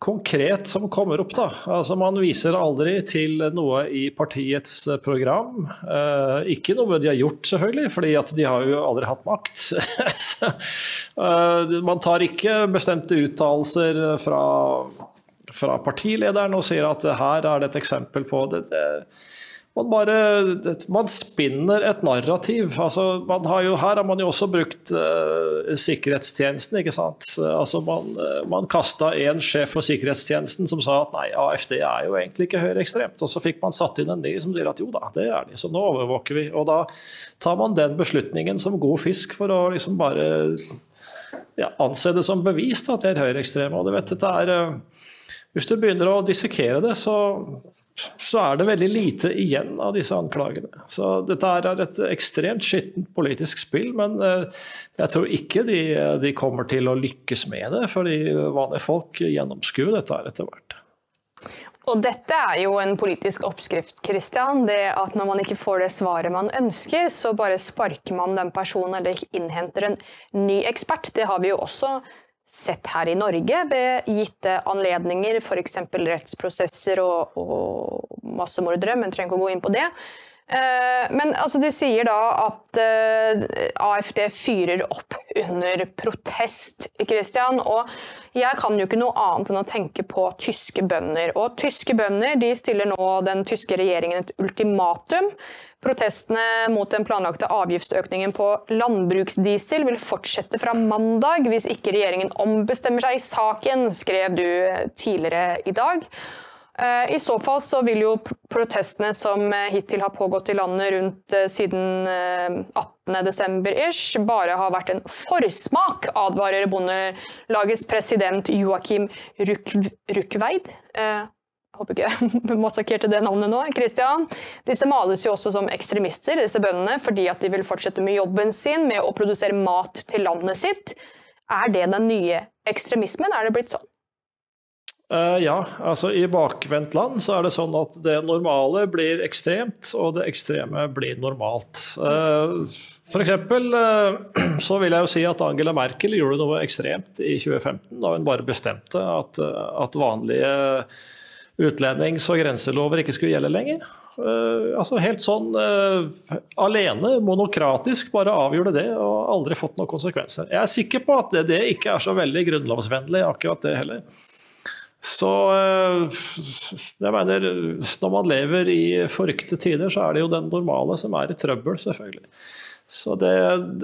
konkret som kommer opp. da. Altså Man viser aldri til noe i partiets eh, program. Uh, ikke noe de har gjort, selvfølgelig, fordi at de har jo aldri hatt makt. uh, man tar ikke bestemte uttalelser fra, fra, partilederen og sier at her er det et eksempel på det. det man bare man spinner et narrativ. Altså, har jo, her har man jo også brukt uh, sikkerhetstjenesten. ikke sant? Altså, man uh, man kasta en sjef for sikkerhetstjenesten som sa at nei, AFD er jo egentlig ikke høyreekstremt. Og så fikk man satt inn en ny som sier at jo da, det er de, så nå overvåker vi. Og da tar man den beslutningen som god fisk for å liksom bare ja, anse det som bevis at de er høyreekstreme. Og du vet, dette er uh, hvis du begynner å dissekere det, så, så, er det veldig lite igjen av disse anklagene. Så dette er et ekstremt skittent politisk spill, men eh, jeg tror ikke de, de, kommer til å lykkes med det, fordi vanlige folk gjennomskuer dette etter hvert. Og dette er jo en politisk oppskrift, Christian. Det at når man ikke får det svaret man ønsker, så bare sparker man den personen eller innhenter en ny ekspert. Det har vi jo også sett her i Norge ved gitte anledninger, f.eks. rettsprosesser og, og massemordere, men trenger ikke å gå inn på det. Eh, men altså, de sier da at uh, AFD fyrer opp under protest, Christian. Og jeg kan jo ikke noe annet enn å tenke på tyske bønder. Og tyske bønder de stiller nå den tyske regjeringen et ultimatum. Protestene mot den planlagte avgiftsøkningen på landbruksdiesel vil fortsette fra mandag hvis ikke regjeringen ombestemmer seg i saken, skrev du tidligere i dag. Eh, I så fall så vil jo protestene som eh, hittil har pågått i landet rundt eh, siden 18.12.-ish, bare ha vært en forsmak, advarer Bondelagets president Joakim Ruckveid. Håper ikke jeg massakrerte det navnet nå. Christian. Disse males jo også som ekstremister, disse bøndene, fordi at de vil fortsette med jobben sin med å produsere mat til landet sitt. Er det den nye ekstremismen? Er det blitt sånn? Uh, ja, altså i bakvendt land så er det sånn at det normale blir ekstremt, og det ekstreme blir normalt. Uh, for eksempel uh, så vil jeg jo si at Angela Merkel gjorde noe ekstremt i 2015, da hun bare bestemte at, at vanlige utlendings- og grenselover ikke skulle gjelde lenger. altså Helt sånn alene, monokratisk, bare avgjorde det og aldri fått noen konsekvenser. Jeg er sikker på at det, det ikke er så veldig grunnlovsvennlig, akkurat det heller. Så eh, jeg mener, når man lever i forrykte tider, så er det jo den normale som er i trøbbel, selvfølgelig. Så det,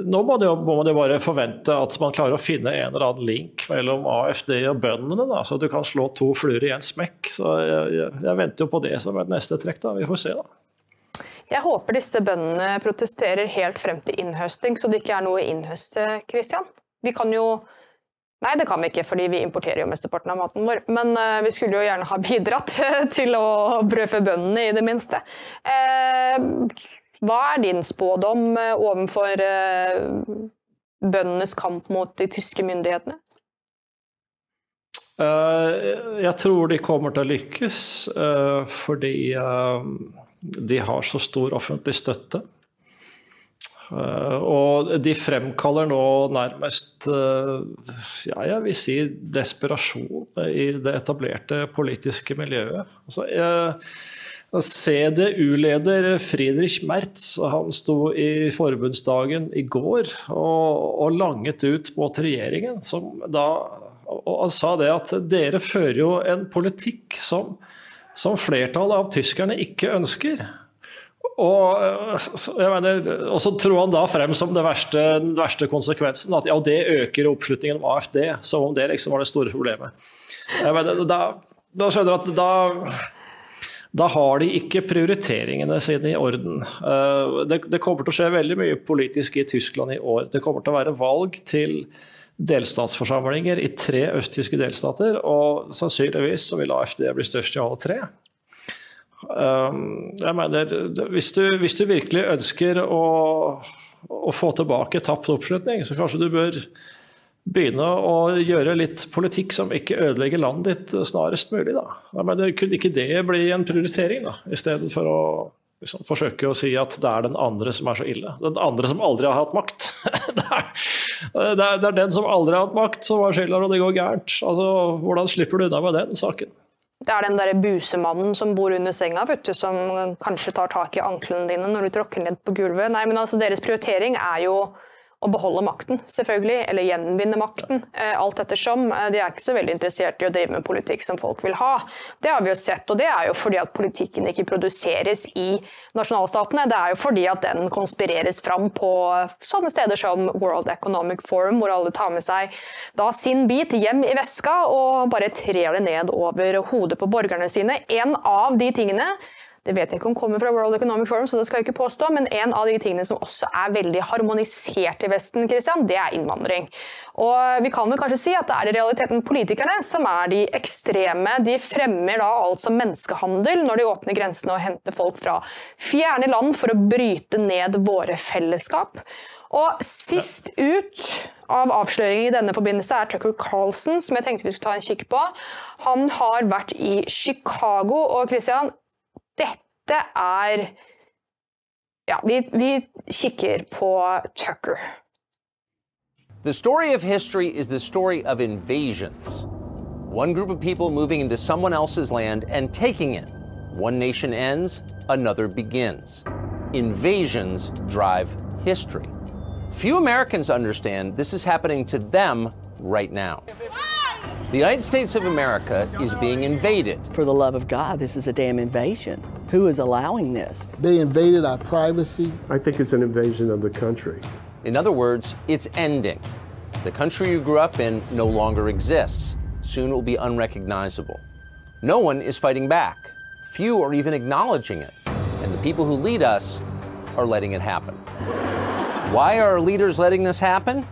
nå må, det, må, man jo bare forvente at man klarer å finne en eller annen link mellom AFD og bøndene, da, så du kan slå to fluer i en smekk. Så jeg, jeg, jeg, venter jo på det som et neste trekk. da, Vi får se, da. Jeg håper disse bøndene protesterer helt frem til innhøsting, så det ikke er noe å innhøste, Christian. Vi kan jo Nei, det kan vi ikke, fordi vi importerer jo mesteparten av maten vår. Men uh, vi skulle jo gjerne ha bidratt til å brødfø bøndene, i det minste. Uh, hva er din spådom uh, overfor bøndenes kamp mot de tyske myndighetene? jeg tror de kommer til å lykkes fordi de har så stor offentlig støtte. Eh, og de fremkaller nå nærmest eh, ja, jeg vil si desperasjon i det etablerte politiske miljøet. Altså, CDU-leder Friedrich Merz han sto i forbundsdagen i går og, og langet ut mot regjeringen. Som da, og han sa det at dere fører jo en politikk som, som flertallet av tyskerne ikke ønsker. Og, mener, og, så tror han da frem som verste, den verste konsekvensen at ja, det øker oppslutningen om AFD, som om det liksom var det store problemet. Mener, da, da skjønner du at da, da har de ikke prioriteringene sine i orden. Eh, det, kommer til å skje veldig mye politisk i Tyskland i år. Det kommer til å være valg til delstatsforsamlinger i tre østtyske delstater, og sannsynligvis så vil AFD bli størst i alle tre. Um, jeg mener, hvis du, hvis du virkelig ønsker å, å, få tilbake tapt oppslutning, så kanskje du bør begynne å gjøre litt politikk som ikke ødelegger landet ditt snarest mulig. Da. Men kunne ikke det bli en prioritering, da, i stedet for å liksom, forsøke å si at det er den andre som er så ille? Den andre som aldri har hatt makt. det, er, det, er, den som aldri har hatt makt, som har skylda når det går gærent. Altså, hvordan slipper du unna med den saken? Det er den der busemannen som bor under senga, vet du, som kanskje tar tak i anklene dine når du tråkker ned på gulvet. Nei, men altså, Deres prioritering er jo å beholde makten, selvfølgelig, eller gjenvinne makten. Eh, alt ettersom. Eh, de er ikke så veldig interessert i å drive med politikk som folk vil ha. Det har vi jo sett, og det er jo fordi at politikken ikke produseres i nasjonalstatene. Det er jo fordi at den konspireres fram på sånne steder som World Economic Forum, hvor alle tar med seg da sin bit hjem i veska og bare trer det ned over hodet på borgerne sine. En av de tingene det vet jeg ikke om kommer fra World Economic Forum, så det skal jeg ikke påstå, men en av de tingene som også er veldig harmonisert i Vesten, Christian, det er innvandring. Og vi kan vel kanskje si at det er i realiteten politikerne som er de ekstreme. De fremmer da altså menneskehandel når de åpner grensene og henter folk fra fjerne land for å bryte ned våre fellesskap. Og sist ut av avsløringer i denne forbindelse er Tucker Carlson, som jeg tenkte vi skulle ta en kikk på. Han har vært i Chicago, og Christian, er Ja, vi, vi kikker på Tucker. The story of history is the story of invasions. One group of people moving into someone else's land and taking it. One nation ends, another begins. Invasions drive history. Few Americans understand this is happening to them right now. The United States of America is being invaded. For the love of God, this is a damn invasion. Who is allowing this? They invaded our privacy. I think it's an invasion of the country. In other words, it's ending. The country you grew up in no longer exists. Soon it will be unrecognizable. No one is fighting back. Few are even acknowledging it. And the people who lead us are letting it happen. Why are our leaders letting this happen?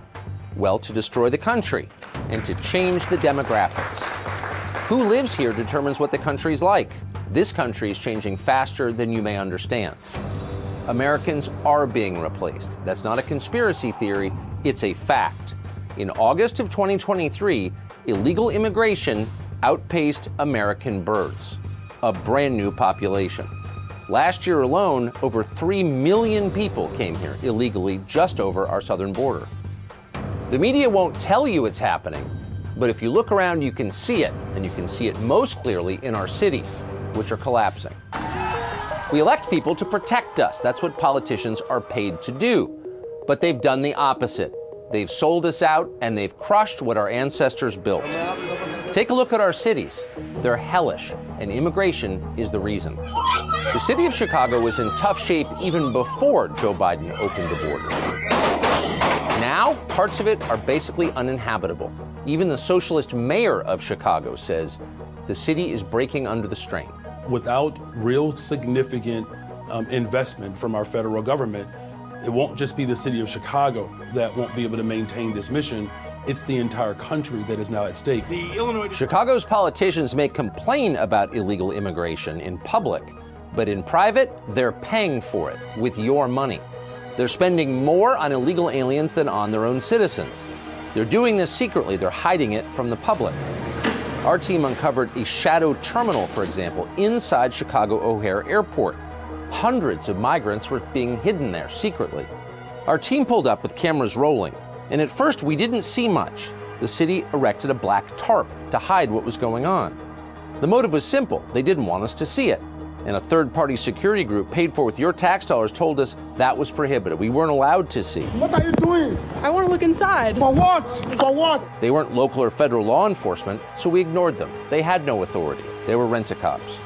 Well, to destroy the country and to change the demographics. Who lives here determines what the country's like. This country is changing faster than you may understand. Americans are being replaced. That's not a conspiracy theory, it's a fact. In August of 2023, illegal immigration outpaced American births, a brand new population. Last year alone, over 3 million people came here illegally just over our southern border. The media won't tell you it's happening, but if you look around, you can see it, and you can see it most clearly in our cities, which are collapsing. We elect people to protect us. That's what politicians are paid to do. But they've done the opposite. They've sold us out and they've crushed what our ancestors built. Take a look at our cities. They're hellish, and immigration is the reason. The city of Chicago was in tough shape even before Joe Biden opened the border. Now, parts of it are basically uninhabitable. Even the socialist mayor of Chicago says the city is breaking under the strain. Without real significant um, investment from our federal government, it won't just be the city of Chicago that won't be able to maintain this mission. It's the entire country that is now at stake. Chicago's politicians may complain about illegal immigration in public, but in private, they're paying for it with your money. They're spending more on illegal aliens than on their own citizens. They're doing this secretly, they're hiding it from the public. Our team uncovered a shadow terminal, for example, inside Chicago O'Hare Airport. Hundreds of migrants were being hidden there secretly. Our team pulled up with cameras rolling, and at first we didn't see much. The city erected a black tarp to hide what was going on. The motive was simple they didn't want us to see it. And a third party security group paid for with your tax dollars told us that was prohibited. We weren't allowed to see. What are you doing? I want to look inside. For what? For what? They weren't local or federal law enforcement, so we ignored them. They had no authority. They were rent a cops.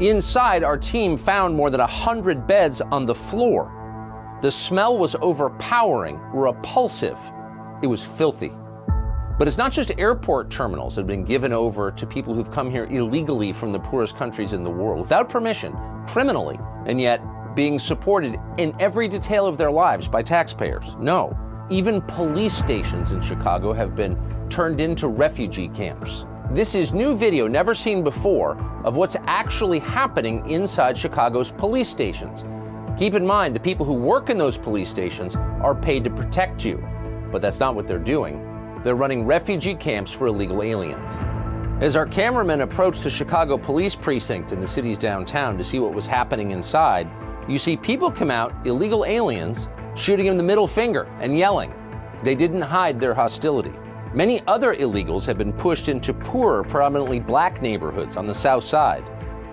Inside, our team found more than 100 beds on the floor. The smell was overpowering, repulsive. It was filthy. But it's not just airport terminals that have been given over to people who've come here illegally from the poorest countries in the world, without permission, criminally, and yet being supported in every detail of their lives by taxpayers. No, even police stations in Chicago have been turned into refugee camps. This is new video never seen before of what's actually happening inside Chicago's police stations. Keep in mind, the people who work in those police stations are paid to protect you, but that's not what they're doing. They're running refugee camps for illegal aliens. As our cameramen approached the Chicago police precinct in the city's downtown to see what was happening inside, you see people come out, illegal aliens, shooting him the middle finger and yelling. They didn't hide their hostility. Many other illegals have been pushed into poorer, predominantly black neighborhoods on the south side.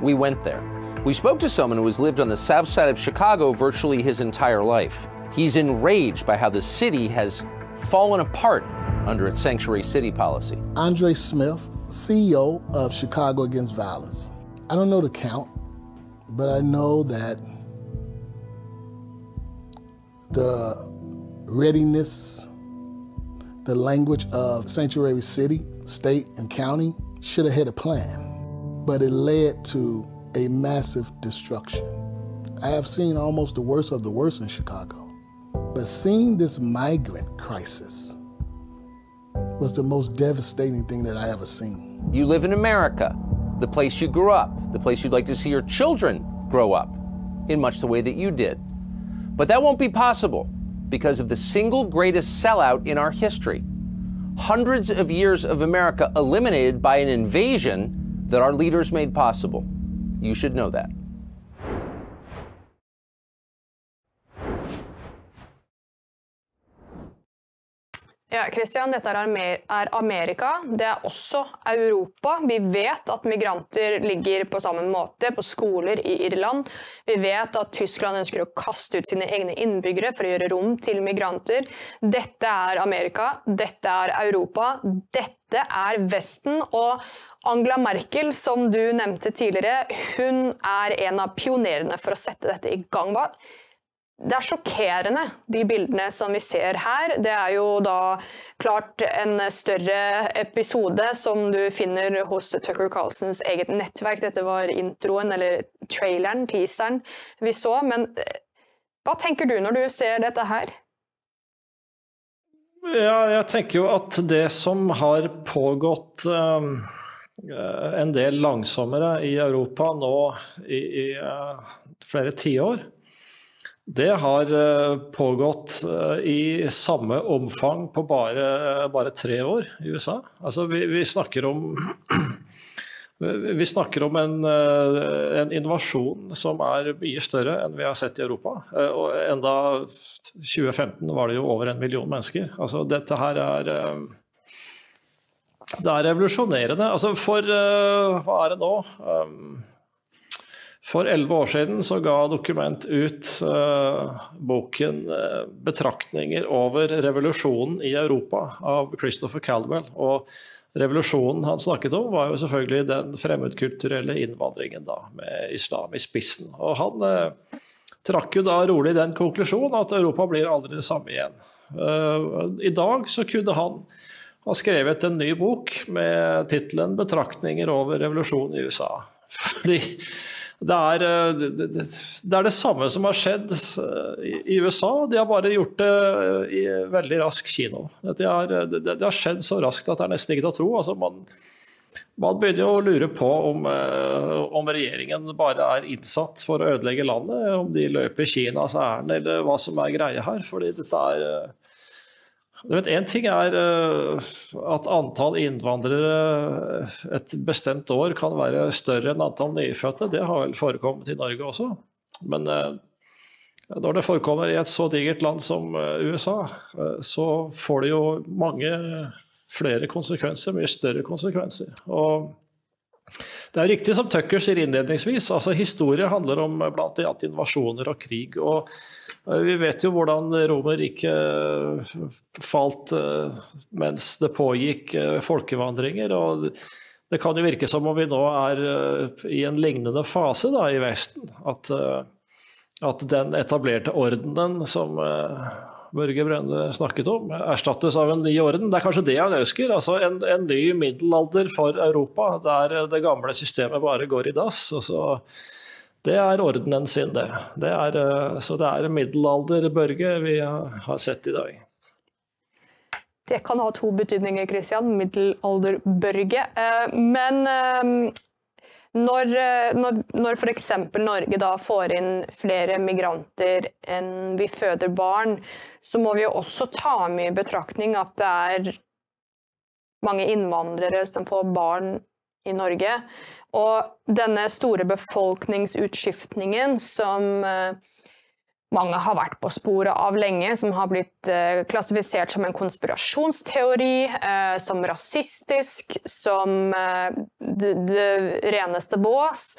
We went there. We spoke to someone who has lived on the south side of Chicago virtually his entire life. He's enraged by how the city has fallen apart under its sanctuary city policy. Andre Smith, CEO of Chicago Against Violence. I don't know the count, but I know that the readiness, the language of sanctuary city, state, and county should have had a plan, but it led to a massive destruction. I have seen almost the worst of the worst in Chicago, but seeing this migrant crisis was the most devastating thing that I ever seen. You live in America, the place you grew up, the place you'd like to see your children grow up, in much the way that you did. But that won't be possible because of the single greatest sellout in our history. Hundreds of years of America eliminated by an invasion that our leaders made possible. You should know that. Ja, Christian, dette er Amerika. Det er også Europa. Vi vet at migranter ligger på samme måte på skoler i Irland. Vi vet at Tyskland ønsker å kaste ut sine egne innbyggere for å gjøre rom til migranter. Dette er Amerika. Dette er Europa. Dette er Vesten. Og Angela Merkel, som du nevnte tidligere, hun er en av pionerene for å sette dette i gang. Det er sjokkerende, de bildene som vi ser her. Det er jo da klart en større episode som du finner hos Tucker Carlsons eget nettverk. Dette var introen, eller traileren, teaseren, vi så. Men eh, hva tenker du når du ser dette her? Ja, jeg tenker jo at det som har pågått um, en del langsommere i Europa nå i, i uh, flere tiår, det har eh, pågått eh, i samme omfang på bare, bare tre år i USA. Altså, vi, vi snakker om vi snakker om en, eh, en, innovasjon som er mye større enn vi har sett i Europa. Og enda 2015 var det jo over en million mennesker. Altså, dette her er Det er revolusjonerende. Altså, for hva er det nå? For elleve år siden så ga Dokument ut uh, boken uh, 'Betraktninger over revolusjonen i Europa' av Christopher Caldwell. Og revolusjonen han snakket om, var jo selvfølgelig den fremmedkulturelle innvandringen da, med islam i spissen. Og han uh, trakk jo da rolig den konklusjonen at Europa blir aldri det samme igjen. I dag så kunne han ha skrevet en ny bok med tittelen 'Betraktninger over revolusjonen i USA'. Fordi det er, eh, det, det er, det samme som har skjedd eh, i USA, de har bare gjort det eh, i veldig rask kino. Har, det, har skjedd så raskt at det er nesten ikke til å tro. Altså man, man, begynner jo å lure på om, om, regjeringen bare er innsatt for å ødelegge landet, om de løper Kinas ærend eller hva som er greia her. fordi dette er Én ting er eh, at antall innvandrere et bestemt år kan være større enn antall nyfødte. Det har vel forekommet i Norge også. Men eh, når det forekommer i et så digert land som eh, USA, så får det jo mange flere konsekvenser, mye større konsekvenser. Og det er riktig som Tucker sier innledningsvis, altså historie handler om blant annet invasjoner og krig. og vi vet jo hvordan Romerriket falt eh, mens det pågikk eh, folkevandringer. og Det kan jo virke som om vi nå er eh, i en lignende fase da, i Vesten. At, at den etablerte ordenen som Børge Brende snakket om, erstattes av en ny orden. Det er kanskje det han ønsker. altså En, en ny middelalder for Europa, der det gamle systemet bare går i dass. og så det er ordenen sin, det. det er, eh, så det er middelalderbørge vi har sett i dag. Det kan ha to betydninger, Christian. Middelalder-Børge. men eh, når, når, når f.eks. Norge da får inn flere migranter enn vi føder barn, så må vi jo også ta med i betraktning at det er mange innvandrere som får barn i Norge. Og denne store befolkningsutskiftningen som eh, mange har vært på sporet av lenge, som har blitt eh, klassifisert som en konspirasjonsteori, eh, som rasistisk, som det, det reneste bås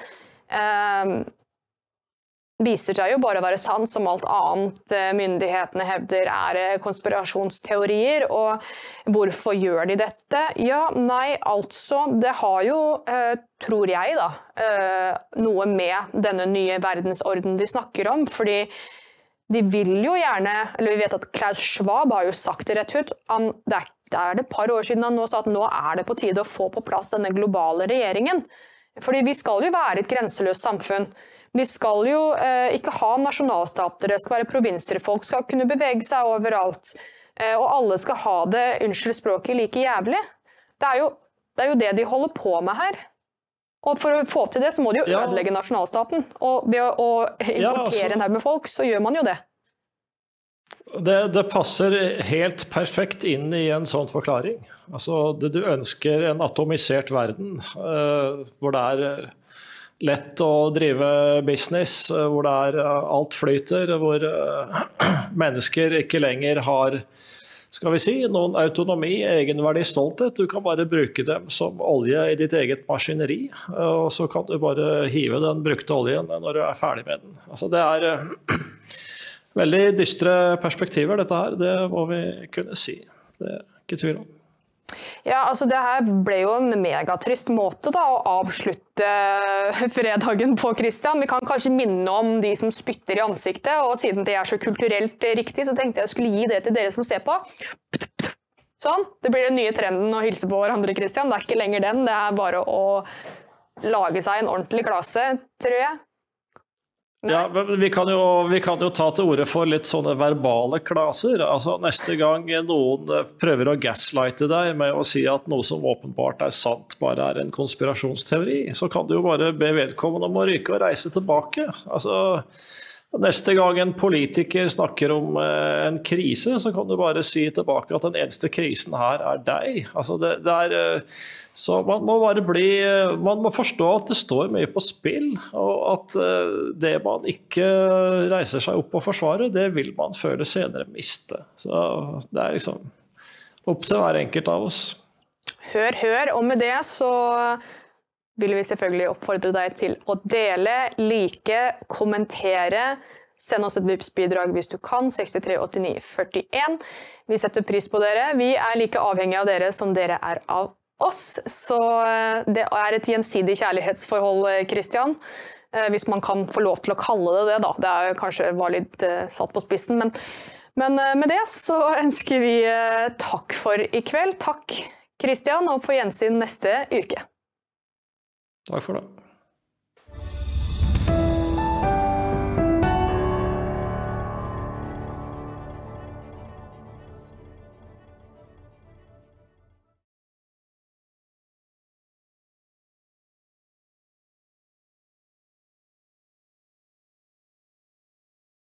viser seg jo bare å være sant, som alt annet eh, myndighetene hevder er eh, konspirasjonsteorier. Og hvorfor gjør de dette? Ja, nei, altså Det har jo, eh, tror jeg, da, noe med denne nye verdensorden de snakker om. fordi de vil jo gjerne Eller vi vet at Klaus Schwab har jo sagt det rett ut. det er, det et par år siden han nå sa at nå er det på tide å få på plass denne globale regjeringen. Fordi vi skal jo være et grenseløst samfunn. Vi skal jo eh, ikke ha nasjonalstater, det skal være provinser. Folk skal kunne bevege seg overalt. Eh, og alle skal ha det, unnskyld språket, like jævlig. Det er, jo, det er jo det de holder på med her. Og for å få til det, så må de jo ja. ødelegge nasjonalstaten. Og ved å, å importere ja, altså. en haug med folk, så gjør man jo det. Det, det, passer helt perfekt inn i en sånn forklaring. Altså, det, du ønsker en atomisert verden uh, hvor det er lett å drive business, uh, hvor det er uh, alt flyter, hvor mennesker ikke lenger har skal vi si, noen autonomi, egenverdi, stolthet. Du kan bare bruke dem som olje i ditt eget maskineri. Og så kan du bare hive den brukte oljen når du er ferdig med den. Altså, det er veldig dystre perspektiver, dette her. Det må vi kunne si. Det er ikke tvil om. Ja, altså Det her ble jo en megatrist måte da, å avslutte fredagen på. Christian. Vi kan kanskje minne om de som spytter i ansiktet, og siden det er så kulturelt riktig, så tenkte jeg skulle gi det til dere som ser på. Sånn. Det blir den nye trenden å hilse på hverandre. Christian. Det er ikke lenger den, det er bare å lage seg en ordentlig klase, tror jeg. Ja, vi kan, jo, vi kan, jo, ta til orde for litt sånne verbale klaser. Altså, neste gang noen prøver å gaslighte deg med å si at noe som åpenbart er sant, bare er en konspirasjonsteori, så kan du jo bare be vedkommende om å ryke og reise tilbake. Altså, Neste gang en politiker snakker om eh, en krise, så kan du bare si tilbake at den eneste krisen her er deg. Altså det, det er, eh, så man må bare bli eh, Man må forstå at det står mye på spill, og at det man ikke reiser seg opp og forsvarer, det vil man føle senere miste. Så det er liksom opp til hver enkelt av oss. Hør, hør. Og med det så vil vi selvfølgelig oppfordre deg til å dele, like, kommentere. Send oss et Vipps-bidrag hvis du kan. 638941. Vi setter pris på dere. Vi er like avhengige av dere som dere er av oss. Så eh, det er et gjensidig kjærlighetsforhold, Christian. Eh, hvis man kan få lov til å kalle det det, da. Det er kanskje var litt satt på spissen. Men, men med det så ønsker vi takk for i kveld. Takk, Christian, og på gjensyn neste uke. Takk for det.